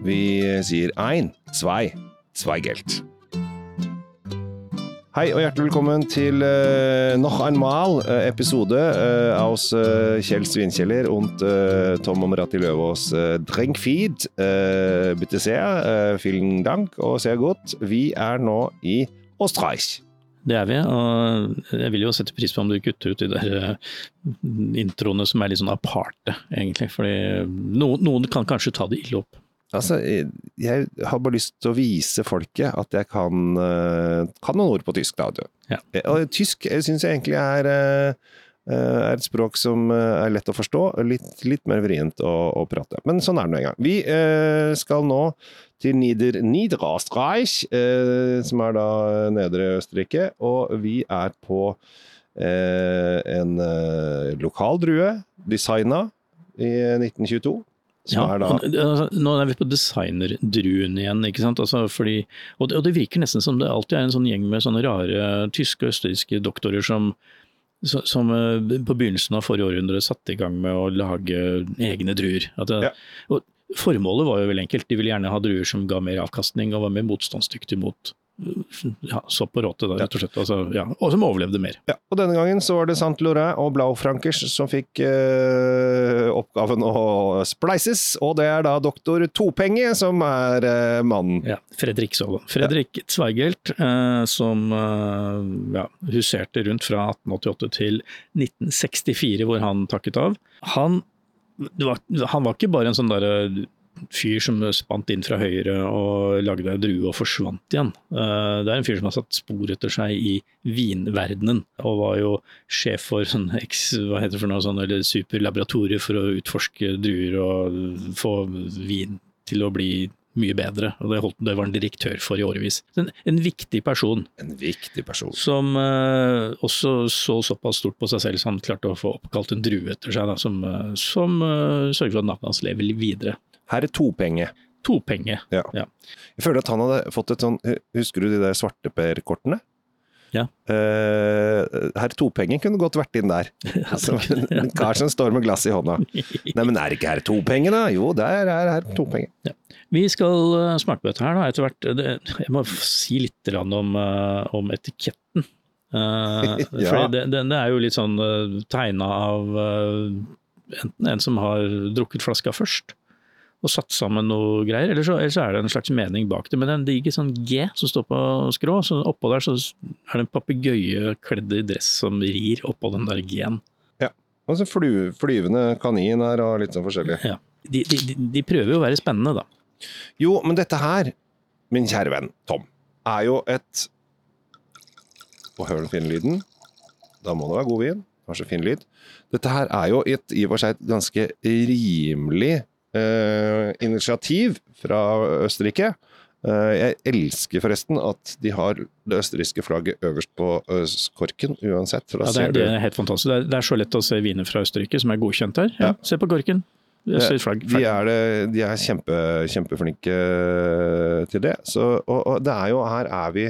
Vi sier ein, zwei, zweigelt. Hei og hjertelig velkommen til uh, noch einmal uh, episode uh, oss uh, Kjell Svinkjeller und uh, Tom Omrati Løvaas uh, Drinkfeed. Uh, bitte sehr, uh, vielen Dank og sehr godt. Vi er nå i Østerreich. Det er vi, og jeg vil jo sette pris på om du kutter ut de der eh, introene som er litt sånn aparte, egentlig. Fordi noen, noen kan kanskje ta det ille opp. Altså, jeg, har bare lyst til å vise folket at jeg kan, uh, kan noen ord på tysk. da. Ja. Eh, Og tysk syns jeg egentlig er, er et språk som er lett å forstå, litt, litt mer vrient å, å prate. Men sånn er det nå en gang. Vi skal nå til Nieder, Niederösterreich, som er da Nedre Østerrike, og vi er på en lokal drue, designa i 1922. Ja, og, altså, nå er vi på designerdruen igjen, ikke sant. Altså, fordi, og, det, og det virker nesten som det alltid er en sånn gjeng med sånne rare tyske og østerrikske doktorer som, som, som eh, på begynnelsen av forrige århundre satte i gang med å lage egne druer. At det, Ja. og formålet var jo veldig enkelt, de ville gjerne ha druer som ga mer avkastning og var mer motstandsdyktige mot ja, sopp på da, rett og slett. Altså, ja, og som overlevde mer. Ja, og denne gangen så var det Saint Laurent og Blaufrankers som fikk eh, oppgaven å spleises, og det er da doktor Topenge som er eh, mannen. Ja, Fredrik Sådan. Fredrik Zweigelt, eh, som eh, ja, huserte rundt fra 1888 til 1964, hvor han takket av. Han, det var, han var ikke bare en sånn derre fyr som spant inn fra høyre og lagde ei drue og forsvant igjen. Eh, Det er en fyr som har satt spor etter seg i vinverdenen, og var jo sjef for sånn X, hva heter det for noe sånn, eller superlaboratorier for å utforske druer og få vin til å bli mye bedre. og Det, holdt, det var han direktør for i årevis. En, en viktig person En viktig person. som eh, også så såpass stort på seg selv som han klarte å få oppkalt en drue etter seg, da, som, eh, som eh, sørger for at navnet hans lever videre. Her er Topenge. Topenge. Ja. Ja. Jeg føler at han hadde fått et sånn Husker du de der svarteperkortene? Ja. Uh, herr Topenge kunne godt vært inn der. Som en kar som står med glass i hånda. Nei, men er ikke herr Topenge, da? Jo, der er herr Topenge. Vi skal eh, smake på dette her da, etter hvert. Det, jeg må si litt om, eh, om etiketten. Uh, Ja. det, det, det er jo litt sånn uh, tegna av eh, enten en som har drukket flaska først og satt sammen noe greier, eller så, eller så er det en slags mening bak det. Men det er en diger sånn G som står på skrå, så oppå der så er det en papegøye kledd i dress som rir oppå den der G-en. Og så fly, flyvende kanin her og litt sånn forskjellig. Ja. De, de, de, prøver jo å være spennende, da. Jo, men dette her, min kjære venn Tom, er jo et Og hør den fine lyden. Da må det være god vin. Så fin lyd. Dette her er jo et, i og for seg ganske rimelig initiativ fra Østerrike. Eh, jeg elsker forresten at de har det østerrikske flagget øverst på ø, korken uansett. Ja, det, er, det er helt fantastisk. Det er, det er så lett å se viner fra Østerrike som er godkjent her. Ja, Ja. Se på korken. Ser flagg. De er, det, de er kjempe, kjempeflinke til det. Så, og, og det er jo, her er vi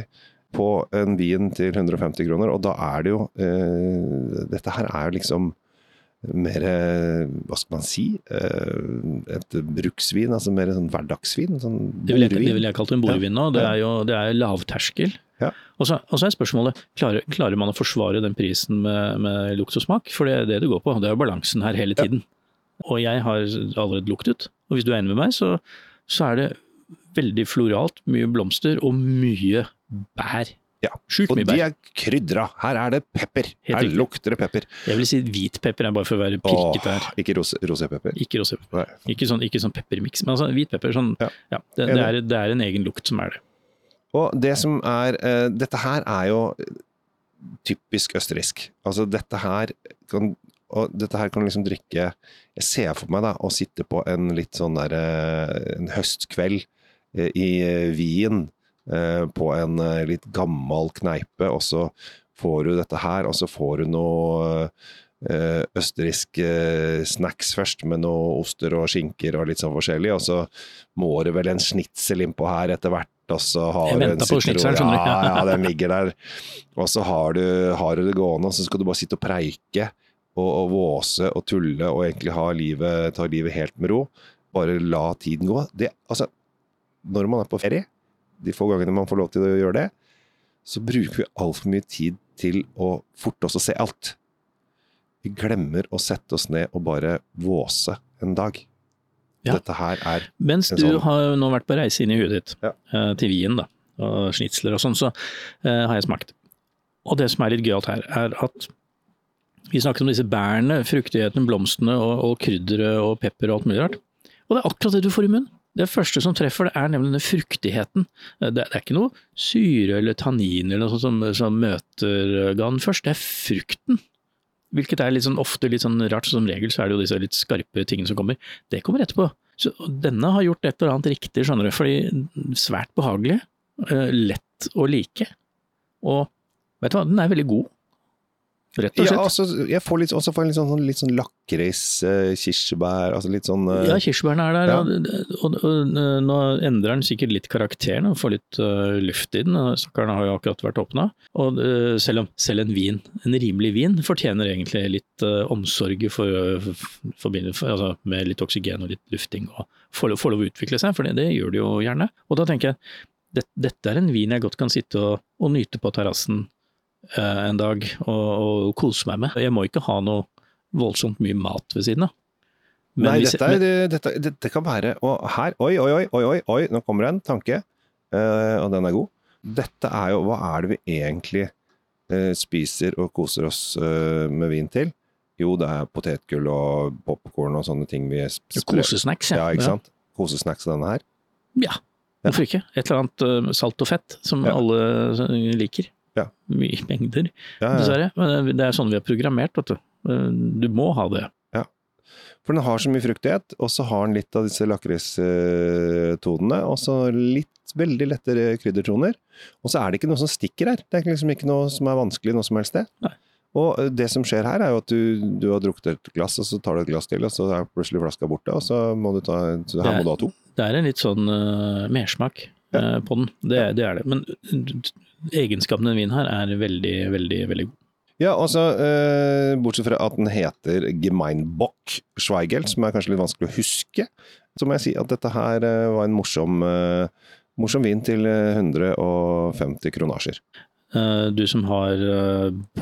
på en vin til 150 kroner, og da er det jo eh, Dette her er jo liksom mer eh, Hva skal man si? Eh, et bruksvin, altså mer sånn hverdagsvin. Sånn Det vil jeg, vil jeg kalle en bordvin nå. Det er jo det er lavterskel. Ja. Og så og så er spørsmålet klarer, klarer man å forsvare den prisen med, med lukt og smak? For det er det det går på. Det er jo balansen her hele tiden. Og jeg har allerede luktet. Og hvis du er enig med meg, så, så er det veldig floralt. Mye blomster og mye bær. Ja. Sjukt Og de er krydra. Her er det pepper. Her lukter det pepper. Jeg vil si hvit pepper er bare for å være pirket der. Ikke rosépepper. Ikke rosé. Ikke sånn, ikke sånn peppermiks, men altså hvit pepper. Sånn, Ja. ja. det, det, er, det er en egen lukt som er det. Og det som er uh, Dette her er jo typisk østerriksk. Altså dette her kan og dette her kan du liksom drikke Jeg ser for meg da å sitte på en litt sånn der eh, En høstkveld eh, i Wien på en eh, litt gammel kneipe, og så får du dette her, og så får du noe østerriksk snacks først, med noe oster og skinker og litt sånn forskjellig, og så må det vel en snitsel innpå her etter hvert, og så har Jeg ventet på snitselen, skjønner du. Ja, ja, den ligger der. Og så har du, har du det gående, og så skal du bare sitte og preike og, og våse og tulle og egentlig ha livet, ta livet helt med ro. Bare la tiden gå. Det, altså, når man er på ferie, de få gangene man får lov til å gjøre det, så bruker vi altfor mye tid til å forte oss å se alt. Vi glemmer å sette oss ned og bare våse en dag. Ja. Dette her er Mens En du sånn- har jo nå vært på reise inn i huet ditt, Ja. eh, til Wien da, og snitsler og sånn, så uh, har jeg smakt. Og det som er litt gøyalt her, er at vi snakket om disse bærene, fruktigheten, blomstene og, og krydderet og pepper og alt mulig rart. Og det er akkurat det du får i munnen. Det første som treffer, det er nemlig denne fruktigheten. Det, det er ikke noe syre eller tannin eller noe sånt som, som møter ganen først, det er frukten. Hvilket er litt sånn, ofte litt sånn rart, som regel så er det jo disse litt skarpe tingene som kommer. Det kommer etterpå. Så denne har gjort et eller annet riktig, skjønner du, fordi svært behagelig, eh, lett å like, og vet du hva, den er veldig god. Rett og Ja, altså, jeg får litt, også får litt sånn, litt sånn lakris, eh, kirsebær, altså litt sånn eh, Ja, kirsebærene er der, Ja. og, og, og nå endrer den sikkert litt karakteren og får litt uh, luft i den. Stakkaren har jo akkurat vært åpna. Og uh, selv om selv en vin, en rimelig vin, fortjener egentlig litt uh, omsorg for, for, for, altså, med litt oksygen og litt lufting, og får, lov- får lov å utvikle seg, for det, det gjør det jo gjerne. Og da tenker jeg, dette er en vin jeg godt kan sitte og, og nyte på terrassen en dag og, og kose meg med. Jeg må ikke ha noe voldsomt mye mat ved siden av. Men Nei, dette, er, men, dette, dette kan være Og her Oi, oi, oi, oi, oi, nå kommer det en tanke, uh, og den er god. Dette er jo Hva er det vi egentlig uh, spiser og koser oss uh, med vin til? Jo, det er potetgull og popkorn og sånne ting vi sprer. Kosesnacks, Ja, ja ikke sant? Kosesnacks denne her. Ja, hvorfor ikke? Et eller annet salt og fett som Ja. alle liker. Ja. I mengder, Ja, ja. dessverre. Men det er sånn vi er programmert, vet du. Øh, Du må ha det. For den har så mye fruktighet, og så har den litt av disse lakristonene, og så litt veldig lettere kryddertoner. Og så er det ikke noe som stikker her. Det er liksom ikke noe som er vanskelig noe som helst sted. Nei. Og det som skjer her, er jo at du, du har drukket et glass, og så tar du et glass til, og så er plutselig flaska borte, og så må du ta så Her må du ha to. Det er en litt sånn uh, mersmak øh, på den. Det, det er det. Men øh, egenskapen i den vinen her er veldig, veldig, veldig god. Ja, altså, eh, bortsett fra at den heter Gemeinbock Schweigelt, som er kanskje litt vanskelig å huske, så må jeg si at dette her eh, var en morsom, eh, morsom vin til eh, 150 kronasjer. Eh, Du som har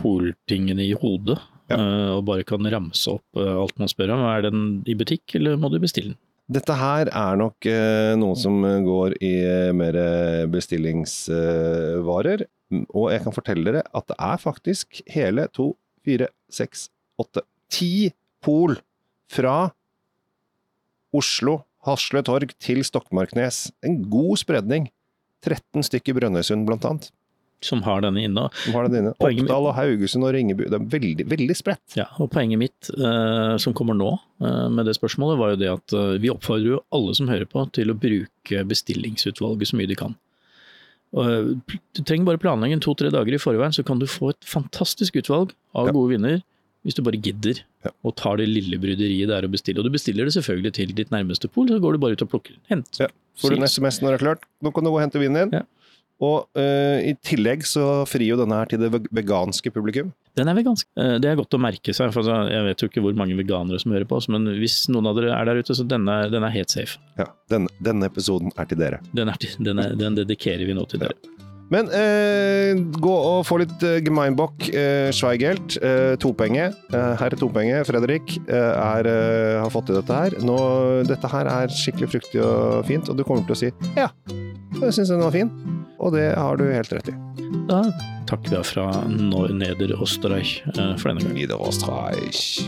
poltingene i hodet, Ja. og bare kan ramse opp alt man spør om, er den i butikk, eller må du bestille den? Dette her er nok eh, noe som går i eh, mer bestillingsvarer, og jeg kan fortelle dere at det er faktisk hele to, fire, seks, åtte, ti pol fra Oslo, Hasle Torg til Stokmarknes. En god spredning. 13 stykker i Brønnøysund blant annet, Som har denne inne. som har den inne. Oppdal og Haugesund og Ringebu. Det er veldig, veldig spredt. Ja, og poenget mitt eh, som kommer nå eh, med det spørsmålet, var jo det at eh, vi oppfordrer jo alle som hører på til å bruke bestillingsutvalget så mye de kan. Og, eh, du trenger bare planlegge to-tre dager i forveien, så kan du få et fantastisk utvalg av Ja. gode vinner, hvis du bare gidder Ja. og tar det lille bryderiet der og bestiller. bestille. Og du bestiller det selvfølgelig til ditt nærmeste pol, så går du bare ut og plukker. Hent. Ja. Får du en SMS når det er klart, nå kan du gå og hente vinen din. Ja. Og uh, i tillegg så frir jo denne her til det veganske publikum. Den er vegansk. Eh, Det er godt å merke seg, for jeg vet jo ikke hvor mange veganere som hører på oss, men hvis noen av dere er der ute, så denne, den er helt safe. Ja, denne, denne episoden er til dere. Den, er, til- den, er, den dedikerer vi nå til dere. Men eh, gå og få litt eh, Gemeinbock eh, Schweigelt. Eh, topenge. Eh, herr Topenge, Fredrik, eh, er, eh, har fått til dette her. Nå, dette her er skikkelig fruktig og fint, og du kommer til å si ja, jeg syns den var fin. Og det har du helt rett i. Da takker vi fra Neder Osterreich eh, for denne gang. Niederösterreich.